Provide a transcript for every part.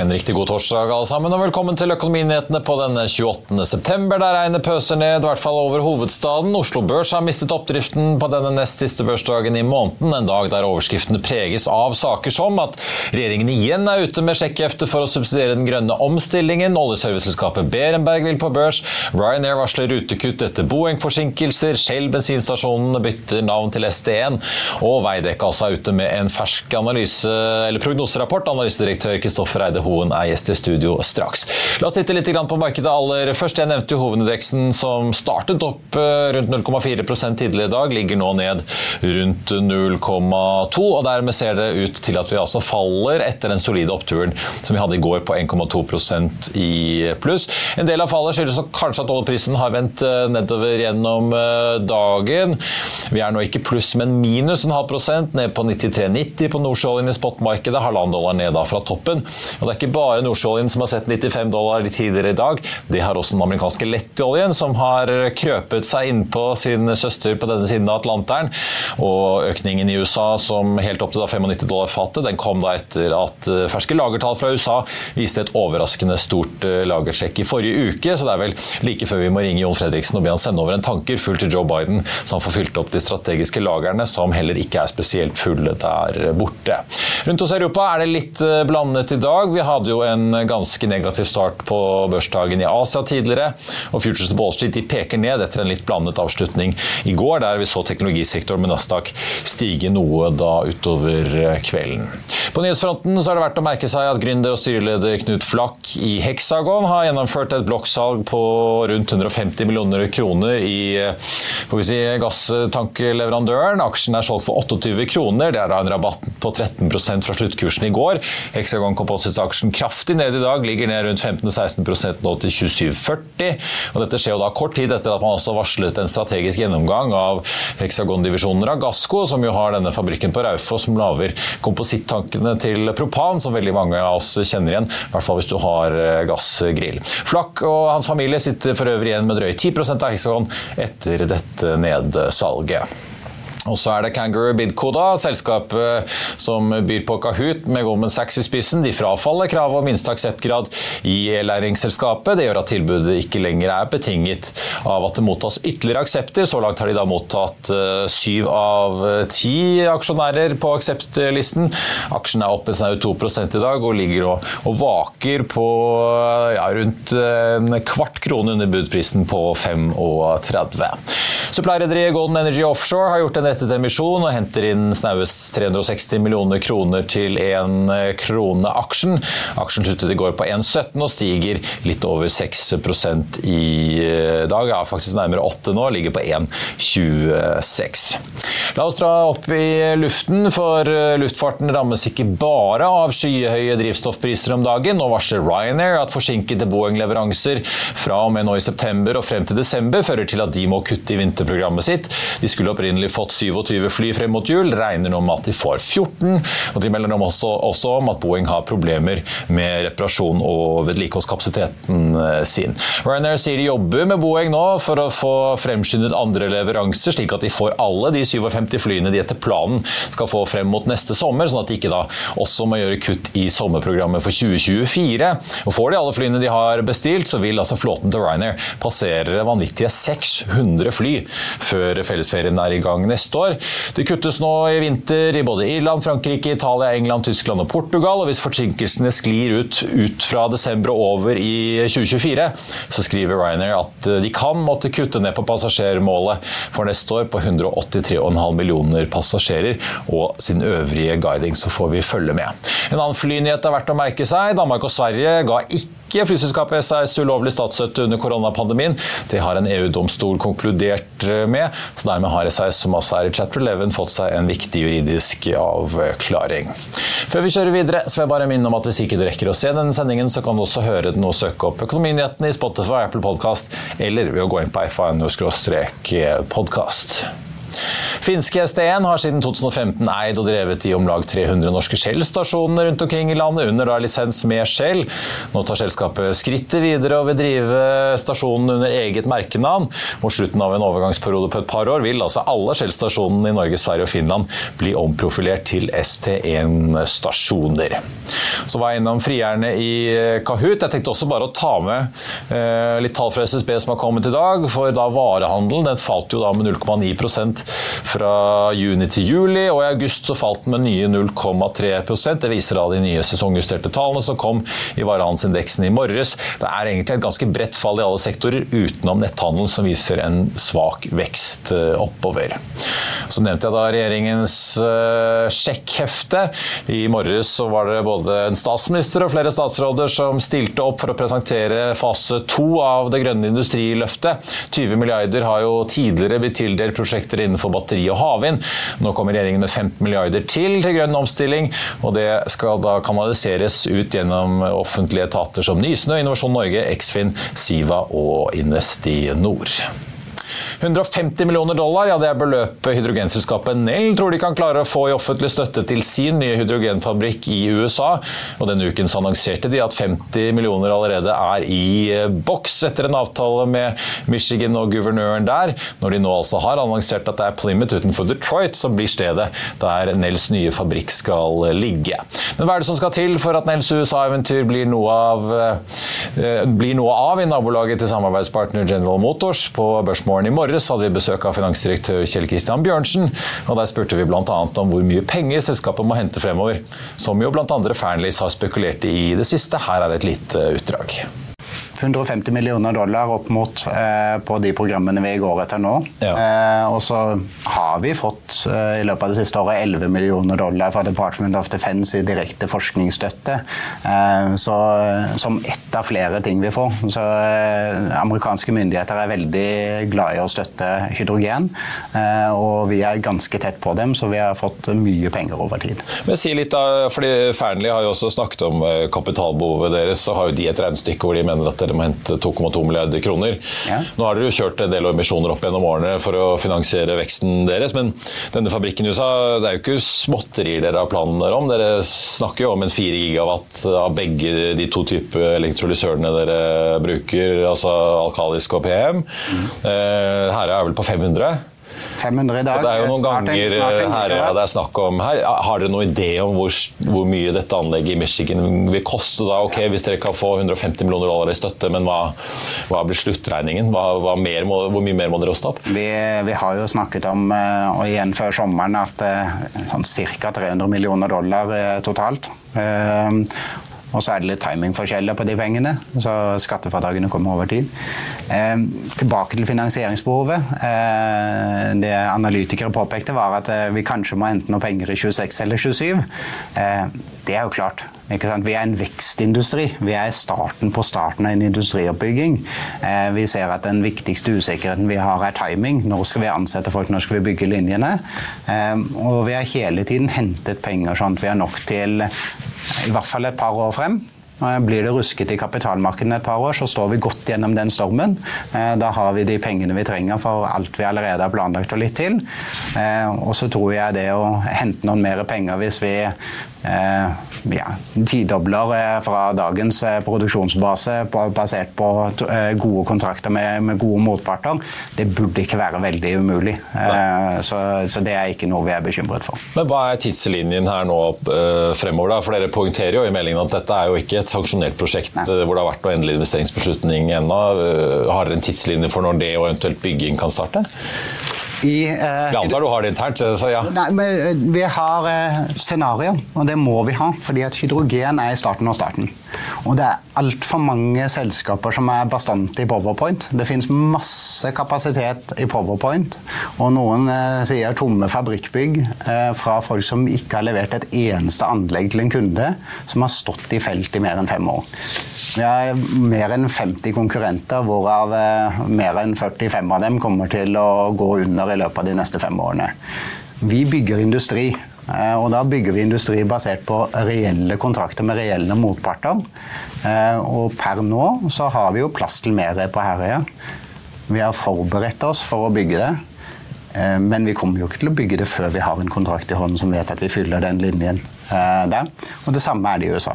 En riktig god torsdag alle sammen, og velkommen til Økonominyhetene på denne 28. september. Der regnet pøser ned, i hvert fall over hovedstaden. Oslo Børs har mistet oppdriften på denne nest siste børsdagen i måneden. En dag der overskriftene preges av saker som at regjeringen igjen er ute med sjekkehefte for å subsidiere den grønne omstillingen. Oljeserviceselskapet Berenberg vil på børs. Ryanair varsler rutekutt etter Boeing-forsinkelser. Shell bensinstasjonene bytter navn til ST1, Og Veidekke altså er ute med en fersk analyse, eller prognoserapport. Analysedirektør Kristoffer Eide Hoen er gjest i studio straks. La oss titte litt på markedet aller først. Jeg nevnte jo hovedindeksen som startet opp rundt 0,4 tidligere i dag, ligger nå ned rundt 0,2 og dermed ser det ut til at vi altså faller etter den solide oppturen som vi hadde i går på 1,2% i pluss. En del av fallet skyldes kanskje at oljeprisen har vendt nedover gjennom dagen. Vi er nå ikke pluss, men minus en halv prosent, ned på 93,90 på nordsjøoljen i spotmarkedet, halvannen dollar ned da fra toppen. Og det er ikke bare nordsjøoljen som har sett 95 dollar tidligere i dag. Det har også den amerikanske lettoljen, som har krøpet seg innpå sin søster på denne siden av Atlanteren. Og økningen i USA, som helt opp til 95 dollar fatet, den kom da etter at ferske lagertall fra USA viste et overraskende stort lagersjekk i forrige uke. Så det er vel like før vi må ringe Jon Fredriksen og be han sende over en tanker full til Joe Biden, så han får fylt opp de strategiske lagrene, som heller ikke er spesielt fulle der borte. Rundt hos Europa er det litt blandet i dag. Vi vi hadde jo en ganske negativ start på børsdagen i Asia tidligere. og Futures Wall Street de peker ned etter en litt blandet avslutning i går, der vi så teknologisektoren med Nasdaq stige noe da utover kvelden. På nyhetsfronten så er det verdt å merke seg at gründer og styreleder Knut Flakk i Hexagon har gjennomført et blokksalg på rundt 150 millioner kroner i får vi si, gasstankeleverandøren. Aksjen er solgt for 28 kroner. Det er da en rabatt på 13% fra sluttkursen i går. Hexagon Composites-aksjen kraftig ned i dag, ligger ned rundt 15-16% nå til 27,40. Og Dette skjer jo da kort tid etter at man også varslet en strategisk gjennomgang av Hexagon-divisjoner av som jo har denne fabrikken på Raufoss som lager komposittankene til propan, som veldig mange av oss kjenner igjen, i hvert fall hvis du har eh, gassgrill. Flakk og hans familie sitter for øvrig igjen med drøye 10 av Hexagon etter dette nedsalget. Og så er det Kangaroo Bidcoda, selskapet som byr på Kahoot med Goldman Sachs i spissen. De frafaller kravet om minste akseptgrad i e-læringsselskapet. Det gjør at tilbudet ikke lenger er betinget av at det mottas ytterligere aksepter. Så langt har de da mottatt eh, syv av ti aksjonærer på akseptlisten. Aksjen er oppe en snau 2 i dag og ligger og, og vaker på ja, rundt en kvart krone under budprisen på 35. Supply-rederiet Golden Energy Offshore har gjort en rettet emisjon og henter inn snaues 360 millioner kroner til én krone aksjen. Aksjen sluttet i går på 1,17 og stiger litt over 6% i dag. Ja, faktisk nærmere 8 nå, ligger på 1,26. La oss dra opp i luften, for luftfarten rammes ikke bare av skyhøye drivstoffpriser om dagen. Nå varsler Ryanair at forsinkede Boeing-leveranser fra og med nå i september og frem til desember fører til at de må kutte i vinterprogrammet sitt. De skulle opprinnelig fått 27 fly frem mot jul, regner nå med at de får 14. og De melder også, også om at Boeing har problemer med reparasjon og vedlikeholdskapasiteten eh, sin. Ryanair sier de jobber med Boeing nå for å få fremskyndet andre leveranser, slik at de får alle de 57 flyene de etter planen skal få frem mot neste sommer, sånn at de ikke da også må gjøre kutt i sommerprogrammet for 2024. Og Får de alle flyene de har bestilt, så vil altså flåten til Ryanair passere vanvittige 600 fly før fellesferien er i gang neste år. Det kuttes nå i vinter i både Irland, Frankrike, Italia, England, Tyskland og Portugal. og Hvis forsinkelsene sklir ut, ut fra desember og over i 2024, så skriver Ryanair at de kan måtte kutte ned på passasjermålet for neste år på 183,5 millioner passasjerer og sin øvrige guiding. Så får vi følge med. En annen flynyhet er verdt å merke seg. Danmark og Sverige ga ikke ikke flyselskapet SAS ulovlig statsstøtte under koronapandemien. Det har en EU-domstol konkludert med. så Dermed har SAS, som også er i chapter 11, fått seg en viktig juridisk avklaring. Før vi kjører videre, så vil jeg bare minne om at hvis ikke du rekker å se denne sendingen, så kan du også høre den og søke opp Økonominyhetene i Spotify Apple Podcast, eller ved å gå inn på iFine-podkast. Finske ST1 har siden 2015 eid og drevet i om lag 300 norske Shell-stasjoner rundt omkring i landet, under da lisens med Shell. Nå tar selskapet skrittet videre og vil drive stasjonen under eget merkenavn. Mot slutten av en overgangsperiode på et par år vil altså alle Shell-stasjonene i Norge, Sverige og Finland bli omprofilert til ST1-stasjoner. Så var jeg innom frierne i Kahoot. Jeg tenkte også bare å ta med eh, litt tall fra SSB som har kommet i dag, for da varehandelen den falt jo da med 0,9 fra juni til juli, og i august så falt den med nye 0,3% Det viser da de nye sesongjusterte tallene som kom i varehandelsindeksen i morges. Det er egentlig et ganske bredt fall i alle sektorer, utenom netthandelen, som viser en svak vekst eh, oppover. Så nevnte jeg da regjeringens uh, sjekkhefte. I morges så var det både en statsminister og flere statsråder som stilte opp for å presentere fase to av det grønne industriløftet. 20 milliarder har jo tidligere blitt tildelt prosjekter innenfor batteri og havvind. Nå kommer regjeringen med 15 milliarder til til grønn omstilling, og det skal da kanaliseres ut gjennom offentlige etater som Nysnø, Innovasjon Norge, Eksfin, Siva og Investinor. 150 millioner dollar ja, det er beløpet hydrogenselskapet Nell tror de kan klare å få i offentlig støtte til sin nye hydrogenfabrikk i USA. Og Denne uken så annonserte de at 50 millioner allerede er i eh, boks etter en avtale med Michigan og guvernøren der, når de nå altså har annonsert at det er Plymouth utenfor Detroit som blir stedet der Nells nye fabrikk skal ligge. Men hva er det som skal til for at Nells USA-eventyr blir noe av, eh, blir noe av i nabolaget til samarbeidspartner General Motors på børsmålen i morges hadde vi besøk av finansdirektør Kjell Kristian Bjørnsen. og Der spurte vi bl.a. om hvor mye penger selskapet må hente fremover. Som jo bl.a. Fearnleys har spekulert i det siste. Her er et lite utdrag. 150 millioner dollar opp mot eh, på de programmene vi går etter nå. Ja. Eh, og så har vi fått eh, i løpet av det siste året 11 millioner dollar fra Department of Defense i direkte forskningsstøtte. Eh, så, som ett av flere ting vi får. Så eh, amerikanske myndigheter er veldig glad i å støtte hydrogen. Eh, og vi er ganske tett på dem, så vi har fått mye penger over tid. Men si litt da, fordi Fearnley har jo også snakket om kapitalbehovet deres, så har jo de et regnestykke hvor de mener at dere må hente 2,2 milliarder kroner. Ja. Nå har dere jo kjørt en del emisjoner opp gjennom årene for å finansiere veksten deres, men denne fabrikken i USA, det er jo ikke småtterier dere har planer om. Dere snakker jo om en 4 gigawatt av begge de to typer elektrolysørene dere bruker, altså alkalisk og PM. Mm. Eh, her er vel på 500? 500 i dag. Det er jo noen ganger her, ja, det er snakk om her. Har dere noen idé om hvor, hvor, mye dette anlegget i Michigan vil koste? da? Ok, Hvis dere kan få 150 millioner dollar i støtte, men hva, hva blir sluttregningen? Hva, hva må, hvor mye mer må dere hoste opp? Vi, vi, har jo snakket om, eh, og igjen før sommeren, at eh, sånn ca. 300 millioner dollar eh, totalt. Og så er det litt timingforskjeller på de pengene, så skattefradragene kommer over tid. Eh, tilbake til finansieringsbehovet. Eh, det analytikere påpekte, var at eh, vi kanskje må hente noe penger i 26 eller 27. Eh, det er jo klart. Vi er en vekstindustri. Vi er starten på starten av en industrioppbygging. Eh, vi ser at den viktigste usikkerheten vi har, er timing. Når skal vi ansette folk, når skal vi bygge linjene? Eh, og vi har hele tiden hentet penger sånn at vi har nok til i hvert fall et par år frem. Blir det rusket i kapitalmarkedene et par år, så står vi godt gjennom den stormen. Eh, da har vi de pengene vi trenger for alt vi allerede har planlagt og litt til. Eh, og så tror jeg det å hente noen mer penger hvis vi eh, ja, tidobler eh, fra dagens eh, produksjonsbase basert på gode kontrakter med, med, gode motparter, det burde ikke være veldig umulig. Så, så, det er ikke noe vi er bekymret for. Men Hva er tidslinjen her nå fremover? da? For Dere poengterer jo i meldingen at dette er jo ikke et sanksjonert prosjekt Nei. hvor det har vært noe endelig investeringsbeslutning ennå. Har dere en tidslinje for når det og eventuelt bygging kan starte? I, eh, jeg antar du har det internt? så ja. Nei, men eh, Vi har eh, scenario, og det må vi ha. fordi at hydrogen er i starten av starten. Og det er altfor mange selskaper som er bastante i Powerpoint. Det finnes masse kapasitet i Powerpoint, og noen eh, sier tomme fabrikkbygg eh, fra folk som ikke har levert et eneste anlegg til en kunde, som har stått i felt i mer enn fem år. Vi har mer enn 50 konkurrenter, hvorav eh, mer enn 45 av dem kommer til å gå under i løpet av de neste fem årene. Vi bygger industri. Eh, og da bygger vi industri basert på reelle kontrakter med reelle motparter. Eh, og per nå så har vi jo plass til mer på Herøya. Vi har forberedt oss for å bygge det. Eh, men vi kommer jo ikke til å bygge det før vi har en kontrakt i hånden som vet at vi fyller den linjen der. Og det samme er det i USA.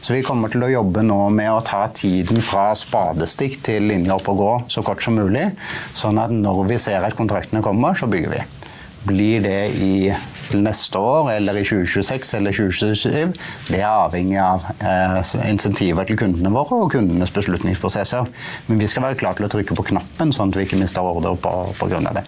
Så vi kommer til å jobbe nå med å ta tiden fra spadestikk til linje opp og gå så kort som mulig. Sånn at når vi ser at kontraktene kommer, så bygger vi. Blir det i til neste år, eller i 2026 eller 2027, det er avhengig av eh, insentiver til kundene våre og kundenes beslutningsprosesser. Men vi skal være klare til å trykke på knappen, sånn at vi ikke mister ordre på, på grunn av det.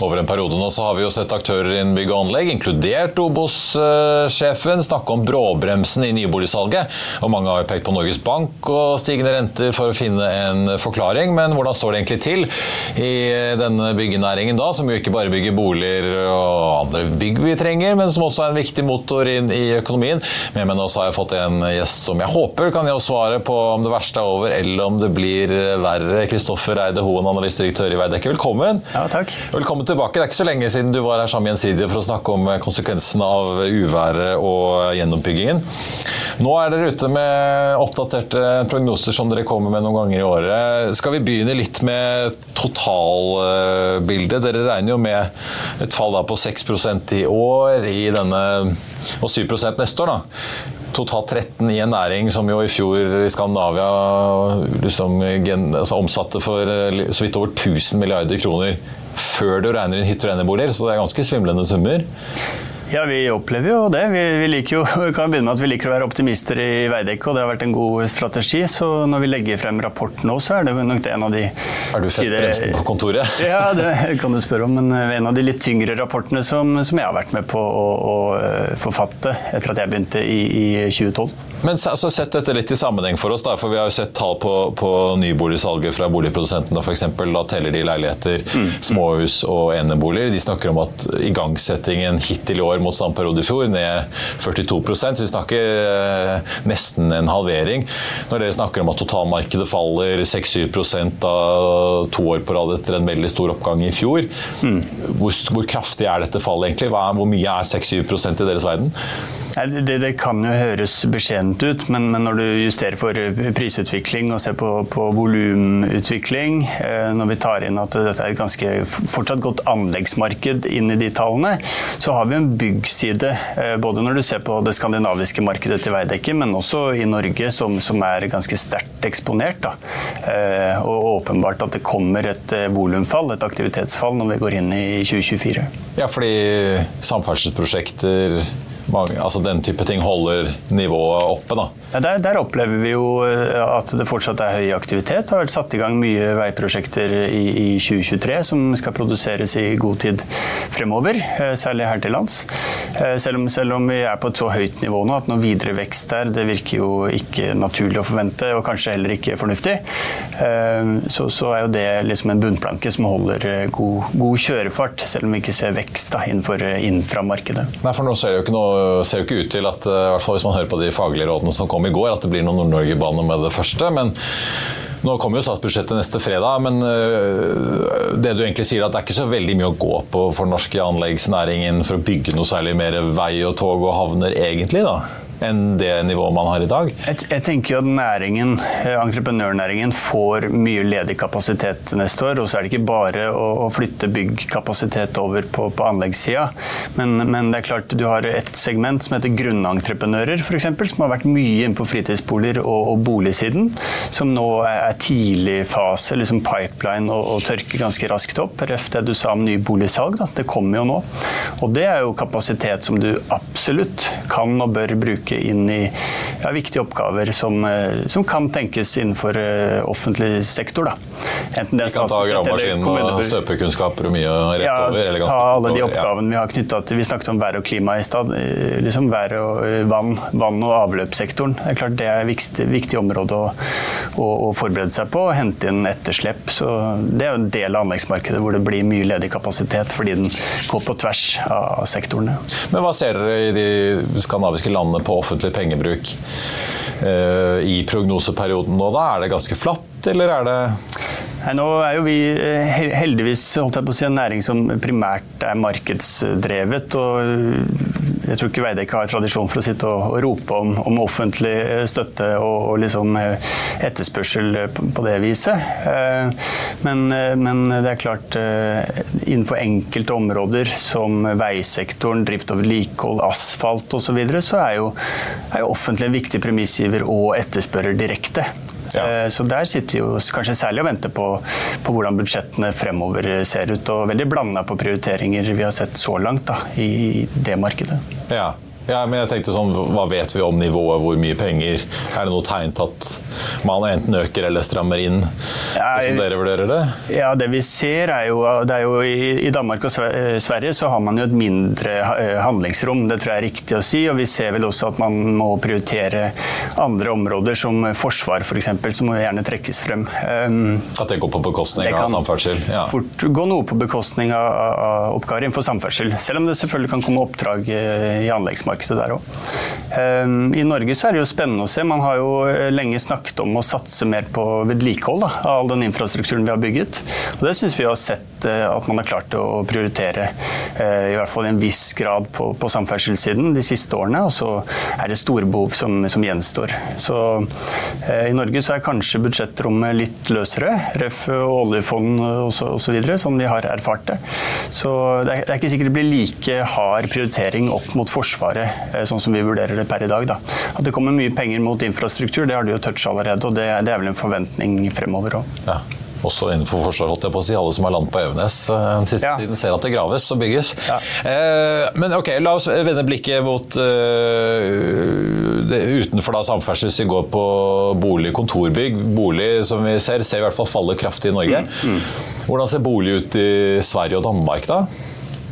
Over en periode nå så har vi jo sett aktører innen bygg og anlegg, inkludert Obos-sjefen, snakke om bråbremsen i nyboligsalget. Og mange har jo pekt på Norges Bank og stigende renter for å finne en forklaring. Men hvordan står det egentlig til i denne byggenæringen da, som jo ikke bare bygger boliger og andre bygg vi trenger, men som også er en viktig motor inn i økonomien. Med meg nå så har jeg fått en gjest som jeg håper kan gi oss svaret på om det verste er over, eller om det blir verre. Kristoffer Eide Hoen, analysdirektør i Veidekke, velkommen. Ja, takk. Velkommen tilbake. Det er ikke så lenge siden du var her sammen gjensidige for å snakke om konsekvensene av uværet og gjenoppbyggingen. Nå er dere ute med oppdaterte prognoser som dere kommer med noen ganger i året. Skal vi begynne litt med totalbildet? Dere regner jo med et fall på 6% i år i denne, og 7 neste år. da totalt 13 i en næring som jo i fjor i Skandinavia liksom, altså omsatte for så vidt over 1000 milliarder kroner før du regner inn hytter og eneboliger, så det er ganske svimlende summer. Ja, vi opplever jo det. Vi, vi, liker jo, vi kan begynne med at vi liker å være optimister i Veidekke, og det har vært en god strategi. Så når vi legger frem rapporten nå, så er det nok det en av de Er du festbremsen på kontoret? Ja, det kan du spørre om. Men en av de litt tyngre rapportene som, som jeg har vært med på å, å eh, forfatte etter at jeg begynte i, i 2012. Men altså, Sett dette litt i sammenheng for oss, da, for vi har jo sett tall på, på nyboligsalget fra boligprodusentene For eksempel, Da teller de leiligheter, mm. småhus og eneboliger. De snakker om at igangsettingen hittil i år mot samme periode i fjor, ned 42 så Vi snakker eh, nesten en halvering. Når dere snakker om at totalmarkedet faller 6-7% av to år på rad etter en veldig stor oppgang i fjor, mm. hvor, hvor, kraftig er dette fallet egentlig? hvor mye er 6-7 i deres verden? Det, det, kan jo høres beskjedent ut, men, men, når du justerer for prisutvikling og ser på, på volumutvikling, eh, når vi tar inn at dette er et ganske fortsatt godt anleggsmarked inn i de tallene, så har vi en byggside, eh, både når du ser på det skandinaviske markedet til Veidekke, men også i Norge, som, som er ganske sterkt eksponert. Da. Eh, og åpenbart at det kommer et volumfall, et aktivitetsfall, når vi går inn i 2024. Ja, fordi samferdselsprosjekter mange, altså den type ting holder nivået oppe. da. Ja, der, der, opplever vi jo eh, at det fortsatt er høy aktivitet. Det har vært satt i gang mye veiprosjekter i, i 2023 som skal produseres i god tid fremover, eh, særlig her til lands. Eh, selv om, selv om, vi er på et så høyt nivå nå at noe videre vekst der, det virker jo ikke naturlig å forvente, og kanskje heller ikke fornuftig, så, så er jo det liksom en bunnplanke som holder god, god kjørefart, selv om vi ikke ser vekst da, innenfor inframarkedet. Nei, for nå ser det jo ikke noe ser jo ikke ut til at, i hvert fall hvis man hører på de faglige rådene som kom i går, at det blir noen Nord-Norge-bane med det første. men nå kommer jo statsbudsjettet neste fredag, men eh, det du egentlig sier at det er ikke så veldig mye å gå på for norske anleggsnæringen for å bygge noe særlig mer vei og tog og havner, egentlig? da? Enn det nivået man har i dag? Jeg, jeg tenker at næringen, eh, entreprenørnæringen får mye ledig kapasitet neste år. Og så er det ikke bare å, å flytte byggkapasitet over på, på anleggssida. Men, men, det er klart du har et segment som heter grunnentreprenører, f.eks., som har vært mye inne på fritidsboliger og, og boligsiden. Som nå er tidlig fase, liksom pipeline, og, og tørker ganske raskt opp. Ref det du sa om nyboligsalg. Da. Det kommer jo nå. Og det er jo kapasitet som du absolutt kan og bør bruke bruke inn i ja, viktige oppgaver som, eh, som, kan tenkes innenfor uh, offentlig sektor. Da. Enten det er ta gravemaskinen og støpekunnskaper og mye rett ja, over? Eller ta alle de oppgavene ja. vi har knytta til Vi snakket om vær og klima i stad. Eh, liksom vær og vann, vann og avløpssektoren. Det er klart det er et viktig, viktig område å, å, å, forberede seg på. Hente inn etterslep. Så det er jo en del av anleggsmarkedet hvor det blir mye ledig kapasitet fordi den går på tvers av sektorene. Men hva ser dere i de skandinaviske landene på offentlig pengebruk eh, i prognoseperioden nå, da? Er det ganske flatt, eller er det Nei, nå er jo vi eh, heldigvis holdt jeg på å si, en næring som primært er markedsdrevet. og Jeg tror ikke Veidekke har tradisjon for å sitte og, og rope om, om, offentlig eh, støtte og, og liksom eh, etterspørsel på det viset. Men, men, det er klart, innenfor enkelte områder som veisektoren, drift og vedlikehold, asfalt osv., så, videre, så er jo, jo offentlig en viktig premissgiver og etterspørrer direkte. Ja. Eh, så der sitter vi jo kanskje særlig og venter på, på, hvordan budsjettene fremover ser ut. Og veldig blanda på prioriteringer vi har sett så langt da, i det markedet. Ja. Ja, men jeg tenkte sånn, Hva vet vi om nivået, hvor mye penger? Er det noe tegn til at man enten øker eller strammer inn? Ja, hvordan dere vurderer det? Ja, Det vi ser er jo, det er jo i, Danmark og Sverige så har man jo et mindre eh, handlingsrom. Det tror jeg er riktig å si. Og vi ser vel også at man må prioritere andre områder, som forsvar f.eks., som må gjerne trekkes frem. Um, at det går på bekostning av samferdsel? Ja. fort gå noe på bekostning av, av oppgaver innenfor samferdsel. Selv om det selvfølgelig kan komme oppdrag eh, i anleggsmarkedet markedet der òg. Ehm, I Norge så er det jo spennende å se. Man har jo eh, lenge snakket om å satse mer på vedlikehold av all den infrastrukturen vi har bygget. Og det syns vi har sett eh, at man har klart å prioritere, eh, i hvert fall i en viss grad på, på samferdselssiden de siste årene. Og så er det store behov som, som gjenstår. Så i Norge så er kanskje budsjettrommet litt løsere, ref. oljefond osv., som vi har erfart det. Så det er, det er ikke sikkert det blir like hard prioritering opp mot Forsvaret Eh, sånn som vi vurderer det per i dag. Da. At det kommer mye penger mot infrastruktur, det har du jo toucha allerede. Og det, det, er vel en forventning fremover òg. Ja. Også innenfor forsvar, holdt jeg på å si. Alle som har land på Evenes eh, den siste ja. tiden, ser at det graves og bygges. Ja. Eh, men ok, la oss vende blikket mot uh, det, utenfor da samferdsel, hvis vi går på bolig, kontorbygg. Bolig som vi ser, ser i hvert fall faller kraftig i Norge. Mm. Mm. Hvordan ser bolig ut i Sverige og Danmark da?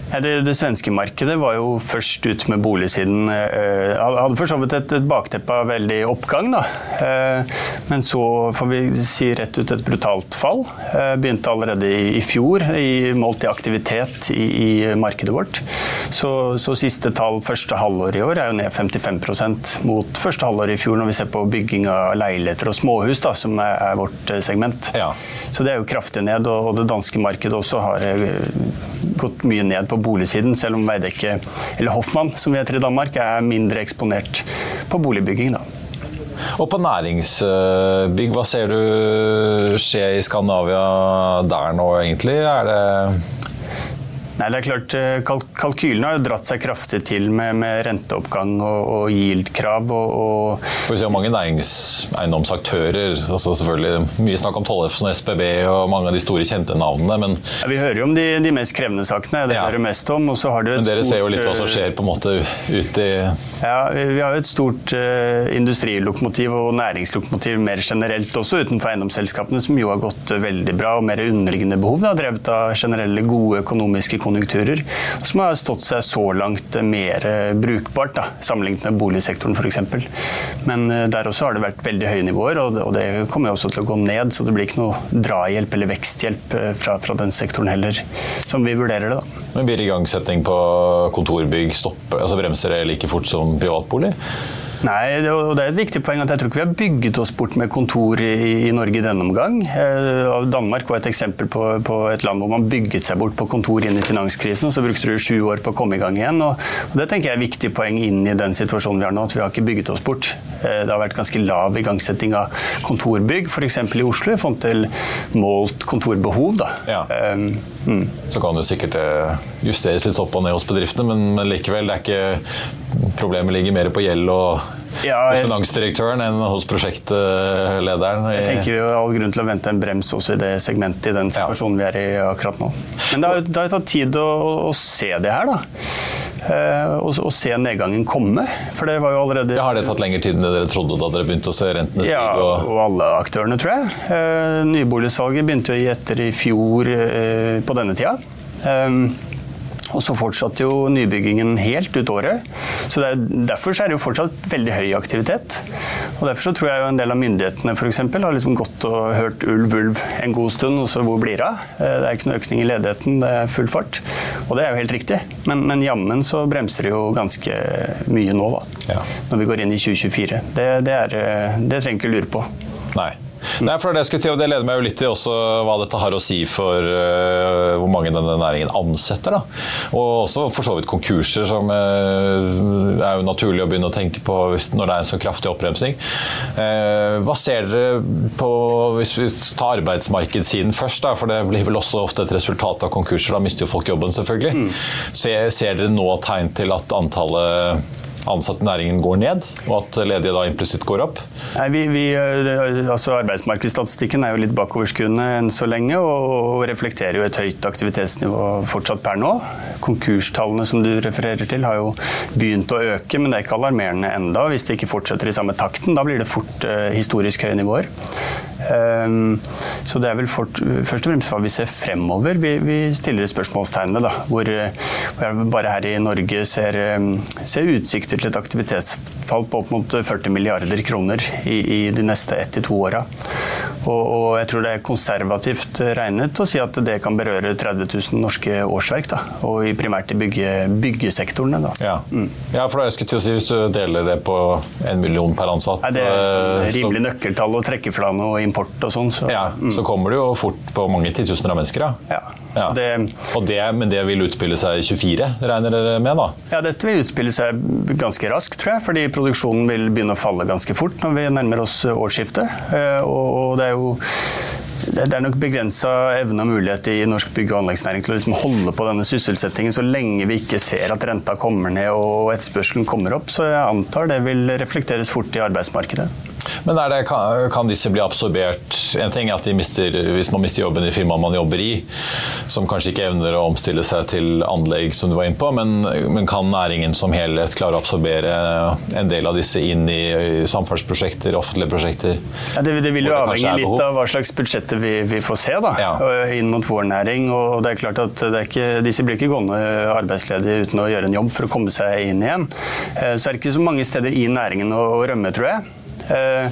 Det, det, svenske markedet var jo først ut med boligsiden. Eh, hadde for så vidt et, et bakteppe av veldig oppgang, da. Eh, men så får vi si rett ut et brutalt fall. Eh, begynte allerede i, i fjor, i, målt i aktivitet i, i markedet vårt. Så, så, siste tall første halvår i år er jo ned 55% mot første halvår i fjor, når vi ser på bygging av leiligheter og småhus, da, som er, er vårt segment. Ja. Så det er jo kraftig ned. Og, og det danske markedet også har gått mye ned på boligsiden, selv om Veidekke, eller Hoffmann som vi heter i Danmark, er mindre eksponert på boligbygging. da. Og på næringsbygg, hva ser du skje i Skandinavia der nå, egentlig? Er det Nei, det er klart, eh, kalk Kalkylene har jo dratt seg kraftig til med, med renteoppgang og, og yield-krav. Og, og For vi ser mange næringseiendomsaktører. altså selvfølgelig Mye snakk om Tollefsen og SBB og mange av de store kjente navnene. men... Ja, vi hører jo om de, de mest krevende sakene. det ja. hører mest om. Og så har du et men dere stort, ser jo litt hva som skjer på en måte ute i Ja, vi har jo et stort uh, industrilokomotiv og næringslokomotiv mer generelt også utenfor eiendomsselskapene, som jo har gått veldig bra og mer underliggende behov. Da, drevet av generelle, gode økonomiske konjunkturer, som har stått seg så langt mer brukbart, da, sammenlignet med boligsektoren f.eks. Men eh, der også har det vært veldig høye nivåer, og det kommer også til å gå ned. Så det blir ikke noe drahjelp eller veksthjelp eh, fra, fra den sektoren heller, som vi vurderer det. da. Men Blir igangsetting på kontorbygg stopper, altså bremser det like fort som privatbolig? Nei, og det er et viktig poeng at jeg tror ikke vi har bygget oss bort med kontor i, i Norge i denne omgang. Eh, Danmark var et eksempel på, på, et land hvor man bygget seg bort på kontor inn i finanskrisen, og så brukte du sju år på å komme i gang igjen. Og, og Det tenker jeg er et viktig poeng inn i den situasjonen vi har nå, at vi har ikke bygget oss bort. Eh, det har vært ganske lav igangsetting av kontorbygg, f.eks. i Oslo, i forhold til målt kontorbehov. Da. Ja. Um, mm. Så kan det sikkert eh, justeres litt opp og ned hos bedriftene, men, likevel, det er ikke problemet ligger mer på gjeld og ja, jeg, finansdirektøren enn hos prosjektlederen. Jeg tenker vi har all grunn til å vente en brems også i det segmentet i den situasjonen ja. vi er i akkurat nå. Men det har, det har tatt tid å, å, se det her, da. Eh, og, og, se nedgangen komme. For det var jo allerede ja, Har det tatt lengre tid enn dere trodde da dere begynte å se rentene stige? Ja, og... og alle aktørene, tror jeg. Eh, nyboligsalget begynte å gi etter i fjor eh, på denne tida. Og så fortsatte jo nybyggingen helt ut året. Så er, Derfor så er det jo fortsatt veldig høy aktivitet. Og Derfor så tror jeg jo en del av myndighetene for eksempel, har liksom gått og hørt ulv, ulv en god stund, og så hvor blir det av? Eh, det er ikke noe økning i ledigheten, det er full fart. Og det er jo helt riktig. Men, men jammen så bremser det jo ganske mye nå, da. Ja. Når vi går inn i 2024. Det, det, er, eh, det trenger ikke lure på. Nei. Nei, for Det skulle til, og det leder meg jo litt til også hva dette har å si for uh, hvor mange denne næringen ansetter. da. Og også for så vidt konkurser, som uh, er jo naturlig å begynne å tenke på når det er en så kraftig oppbremsing. Uh, hva ser dere på, hvis vi tar arbeidsmarkedssiden først, da, for det blir vel også ofte et resultat av konkurser, da mister jo folk jobben selvfølgelig. Mm. Ser, ser dere nå tegn til at antallet ansatte i næringen går ned, og at ledige da implisitt går opp? Nei, vi, vi, eh, altså Arbeidsmarkedsstatistikken er jo litt bakoverskuende enn så lenge, og reflekterer jo et høyt aktivitetsnivå fortsatt per nå. Konkurstallene som du refererer til har jo begynt å øke, men det er ikke alarmerende enda. Hvis det ikke fortsetter i samme takten, da blir det fort uh, historisk høye nivåer. Um, så det er vel fort, først og fremst hva vi ser fremover vi, vi stiller spørsmålstegn ved. Da, hvor, jeg bare her i Norge ser, ser utsikter til et aktivitetsfall på opp mot 40 milliarder kroner i, i de neste ett til to åra. Og, og, jeg tror det er konservativt regnet å si at det kan berøre 30 000 norske årsverk. Da, og primært i bygge, byggesektorene. Da. Ja. Mm. ja, for da jeg skulle til å si hvis du deler det på en million per ansatt Nei, Det er sånn rimelig nøkkeltall og trekkeflane og import og sånn. Så, ja, mm. så kommer det jo fort på mange titusener av mennesker. Da. Ja. Ja. Det, det, men det vil utspille seg i 24, regner dere med da? Ja, dette vil utspille seg ganske raskt, tror jeg. Fordi produksjonen vil begynne å falle ganske fort når vi nærmer oss årsskiftet. Eh, og det er jo det er nok begrensa evne og mulighet i norsk bygg- og anleggsnæring til å liksom holde på denne sysselsettingen så lenge vi ikke ser at renta kommer ned og etterspørselen kommer opp. Så jeg antar det vil reflekteres fort i arbeidsmarkedet. Men det, kan, kan, disse bli absorbert? En ting er at mister, hvis man mister jobben i firmaet man jobber i, som kanskje ikke evner å omstille seg til anlegg, som du var inne på, men, men kan næringen som helhet klare å absorbere en del av disse inn i, samferdselsprosjekter, offentlige prosjekter? Ja, det, det, vil jo avhenge litt av hva slags budsjetter vi, vi får se da, ja. inn mot vår næring. og det er klart at ikke, Disse blir ikke gående arbeidsledige uten å gjøre en jobb for å komme seg inn igjen. Eh, så er det ikke så mange steder i næringen å rømme, tror jeg. Eh,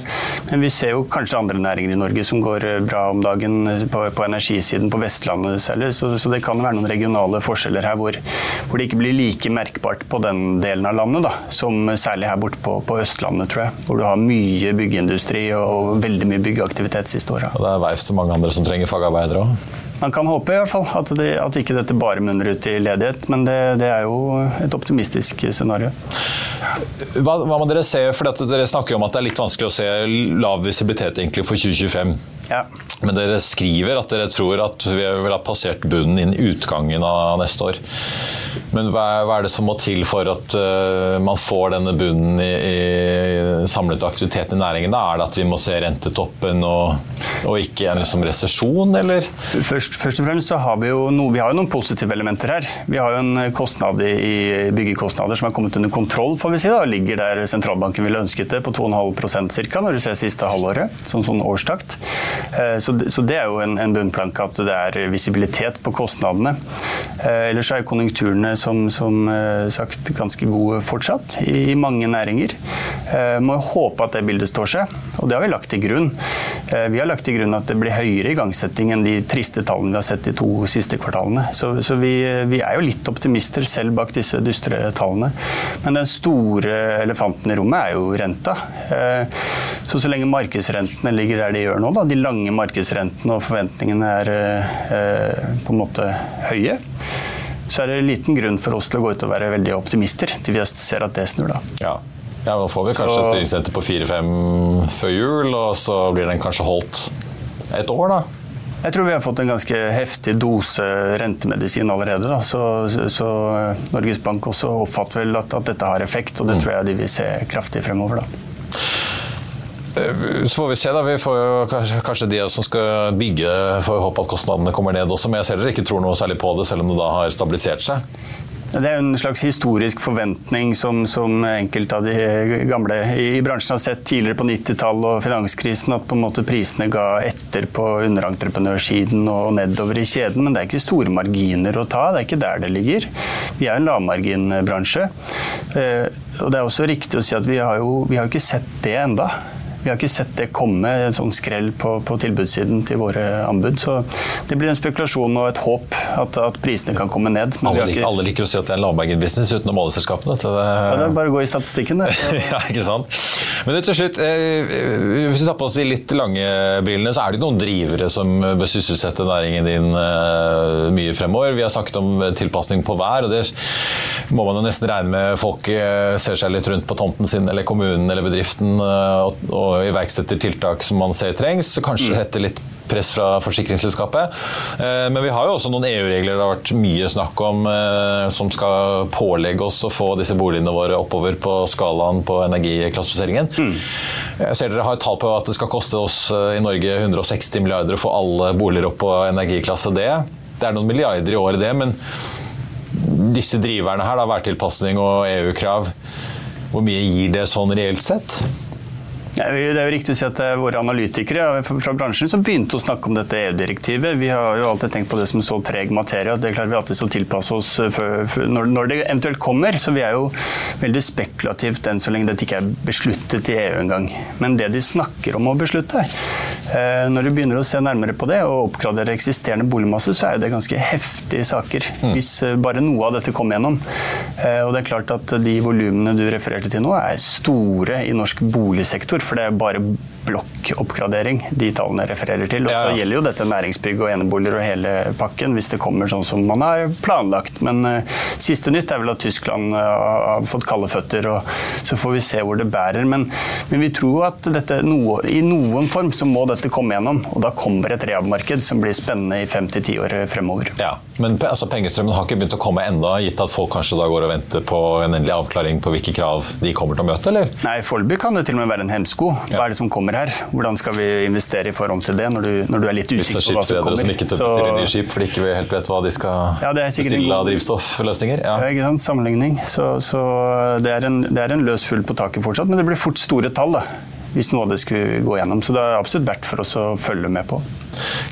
men vi ser jo kanskje andre næringer i Norge som går eh, bra om dagen eh, på, på energisiden, på Vestlandet særlig. Så, så, det kan være noen regionale forskjeller her hvor, hvor, det ikke blir like merkbart på den delen av landet da, som særlig her borte på, på, Østlandet, tror jeg. Hvor du har mye byggeindustri og, veldig mye byggeaktivitet siste året. Og Det er verft og mange andre som trenger fagarbeidere òg? Man kan håpe i hvert fall at, det, at ikke dette bare munner ut i ledighet, men det, det er jo et optimistisk scenario. Hva, hva, må dere se, for Dere snakker om at det er litt vanskelig å se lav visibilitet egentlig for 2025. Ja. Men dere skriver at dere tror at vi vil ha passert bunnen innen utgangen av neste år. Men hva er, er det som må til for at uh, man får denne bunnen i, i samlet aktivitet i næringen? Da? Er det at vi må se rentetoppen og, og ikke en liksom resesjon, eller? Først, først, og fremst så har vi jo noe, vi har jo noen positive elementer her. Vi har jo en kostnad i, i byggekostnader som har kommet under kontroll, får vi si. da, Ligger der sentralbanken ville ønsket det, på 2,5% ca. når du ser siste halvåret, som sånn årstakt. Eh, så, det er jo en, bunnplanke at det er visibilitet på kostnadene. Eh, ellers er konjunkturene som, som eh, sagt ganske gode fortsatt i mange næringer. Må håpe at det bildet står seg, og det har vi lagt til grunn. Vi har lagt til grunn at det blir høyere igangsetting enn de triste tallene vi har sett de to siste kvartalene. Så, så vi, vi, er jo litt optimister selv bak disse dystre tallene. Men den store elefanten i rommet er jo renta. Så så lenge markedsrentene ligger der de gjør nå, da, de lange markedsrentene og forventningene er eh, på en måte høye, så er det liten grunn for oss til å gå ut og være veldig optimister til vi ser at det snur. da. Ja. Ja, Nå får vi kanskje så... styringsrente på 4-5 før jul, og så blir den kanskje holdt et år, da? Jeg tror vi har fått en ganske heftig dose rentemedisin allerede. Da. Så, så Norges Bank også oppfatter vel at, at, dette har effekt, og det mm. tror jeg de vil se kraftig fremover. da. Eh, så får vi se, da. Vi får jo kanskje, kanskje de som skal bygge, får håpe at kostnadene kommer ned også. Men jeg ser dere ikke tror noe særlig på det, selv om det da har stabilisert seg. Det er en slags historisk forventning som, som enkelte av de gamle i bransjen har sett tidligere på 90-tallet og finanskrisen, at på en måte prisene ga etter på underentreprenørsiden og nedover i kjeden. Men det er ikke store marginer å ta, det er ikke der det ligger. Vi er en lavmarginbransje. Eh, og det er også riktig å si at vi har jo vi har ikke sett det enda. Vi har ikke sett det komme, en sånn skrell på, på tilbudssiden til våre anbud. Så det blir en spekulasjon og et håp at, at prisene kan komme ned. Alle, ikke... alle, liker å si at det er en lavmargin-business utenom oljeselskapene. Det... Ja, det er bare å gå i statistikken, det. ja, ikke sant. Men til slutt, eh, hvis vi tar på oss de litt lange brillene, så er det noen drivere som bør sysselsette næringen din eh, mye fremover. Vi har snakket om tilpasning på vær, og det må man jo nesten regne med folk eh, ser seg litt rundt på tomten sin eller kommunen eller bedriften og, og iverksetter tiltak som man ser trengs. Kanskje mm. etter litt press fra forsikringsselskapet. Eh, men vi har jo også noen EU-regler det har vært mye snakk om eh, som skal pålegge oss å få disse boligene våre oppover på skalaen på energiklassifiseringen. Mm. Jeg ser dere har et tall på at det skal koste oss eh, i Norge 160 milliarder å få alle boliger opp på energiklasse D. Det er noen milliarder i året, det, men disse driverne her, da, værtilpasning og EU-krav, hvor mye gir det sånn reelt sett? Det er jo riktig å si at det er Våre analytikere fra bransjen som begynte å snakke om dette EU-direktivet. Vi har jo alltid tenkt på det som så treg materie. at Det klarer vi alltid å tilpasse oss for når, det eventuelt kommer. Så vi er jo veldig spekulativt enn så lenge dette ikke er besluttet i EU engang. Men det de snakker om å beslutte eh, Når du begynner å se nærmere på det og oppgradere eksisterende boligmasse, så er det ganske heftige saker. Mm. Hvis eh, bare noe av dette kom gjennom. Eh, og det er klart at de volumene du refererte til nå, er store i norsk boligsektor for det er bare byggoppgradering, de tallene refererer til. Og så ja. gjelder jo dette næringsbygg og eneboliger og hele pakken, hvis det kommer sånn som man har planlagt. Men uh, siste nytt er vel at Tyskland uh, har fått kalde føtter, og så får vi se hvor det bærer. Men, men vi tror at dette, noe, i noen form så må dette komme gjennom, og da kommer et rehabmarked som blir spennende i fem til ti år fremover. Ja, Men altså, pengestrømmen har ikke begynt å komme enda, gitt at folk kanskje da går og venter på en endelig avklaring på hvilke krav de kommer til å møte, eller? Nei, foreløpig kan det til og med være en hemsko. Hva er det som kommer her? Hvordan skal vi investere i forhold til det, når du, når du er litt usikker på hva som kommer? som ikke tør bestille nye skip, fordi ikke helt vet hva de skal ja, bestille av drivstoffløsninger? Ja. ja, ikke sant. Sammenligning. Så, så det, er en, det, er en, løs fugl på taket fortsatt, men det blir fort store tall. da hvis noe av det skulle gå gjennom. Så det er absolutt verdt for oss å følge med på.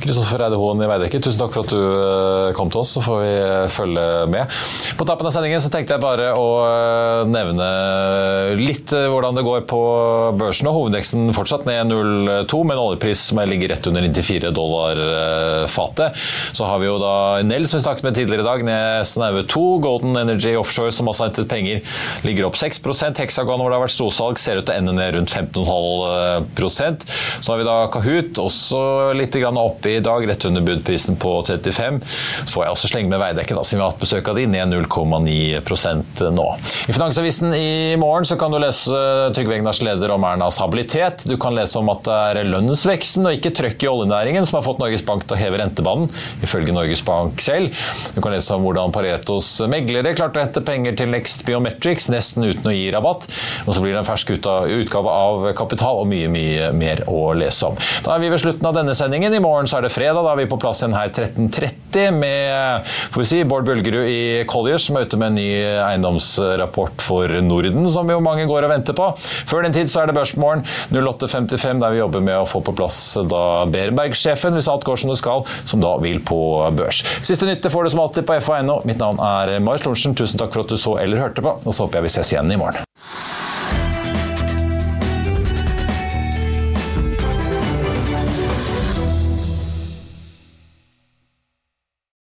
Kristoffer Eide Hoen i Veidekke, tusen takk for at du eh, kom til oss, så får vi eh, følge med. På tappen av sendingen så tenkte jeg bare å eh, nevne litt hvordan det går på børsen. og Hovedveksten fortsatt ned 0,2 med en oljepris som ligger rett under 94 dollar fatet. Så har vi jo da Nell, som vi snakket med tidligere i dag, ned snaue 2. Golden Energy Offshore, som også har hentet penger, ligger opp 6 Hexagon, hvor det har vært storsalg, ser ut til å ende ned rundt 15,5% Så har vi da Kahoot, også litt grann han opp i dag, rett under budprisen på 35. Så får jeg også slenge med Veidekke, da, siden vi har hatt besøk av de, ned 0,9% nå. I Finansavisen i morgen så kan du lese Trygve Egnars leder om Ernas habilitet. Du kan lese om at det er lønnsveksten og ikke trøkk i oljenæringen som har fått Norges Bank til å heve rentebanen, ifølge Norges Bank selv. Du kan lese om hvordan Paretos meglere klarte å hente penger til Next Biometrics nesten uten å gi rabatt. Og så blir det en fersk utgave av Kapital og mye, mye mer å lese om. Da er vi ved slutten av denne sendingen. I morgen så er det fredag. Da er vi på plass igjen her 13.30 med får vi si, Bård Bølgerud i Colliers, som er ute med en ny eiendomsrapport for Norden, som jo mange går og venter på. Før den tid så er det Børsmorgen 08.55, der vi jobber med å få på plass da Berenberg-sjefen, hvis alt går som det skal, som da vil på børs. Siste nytte får du som alltid på FA.no. Mitt navn er Marius Lorentzen. Tusen takk for at du så eller hørte på, og så håper jeg vi ses igjen i morgen.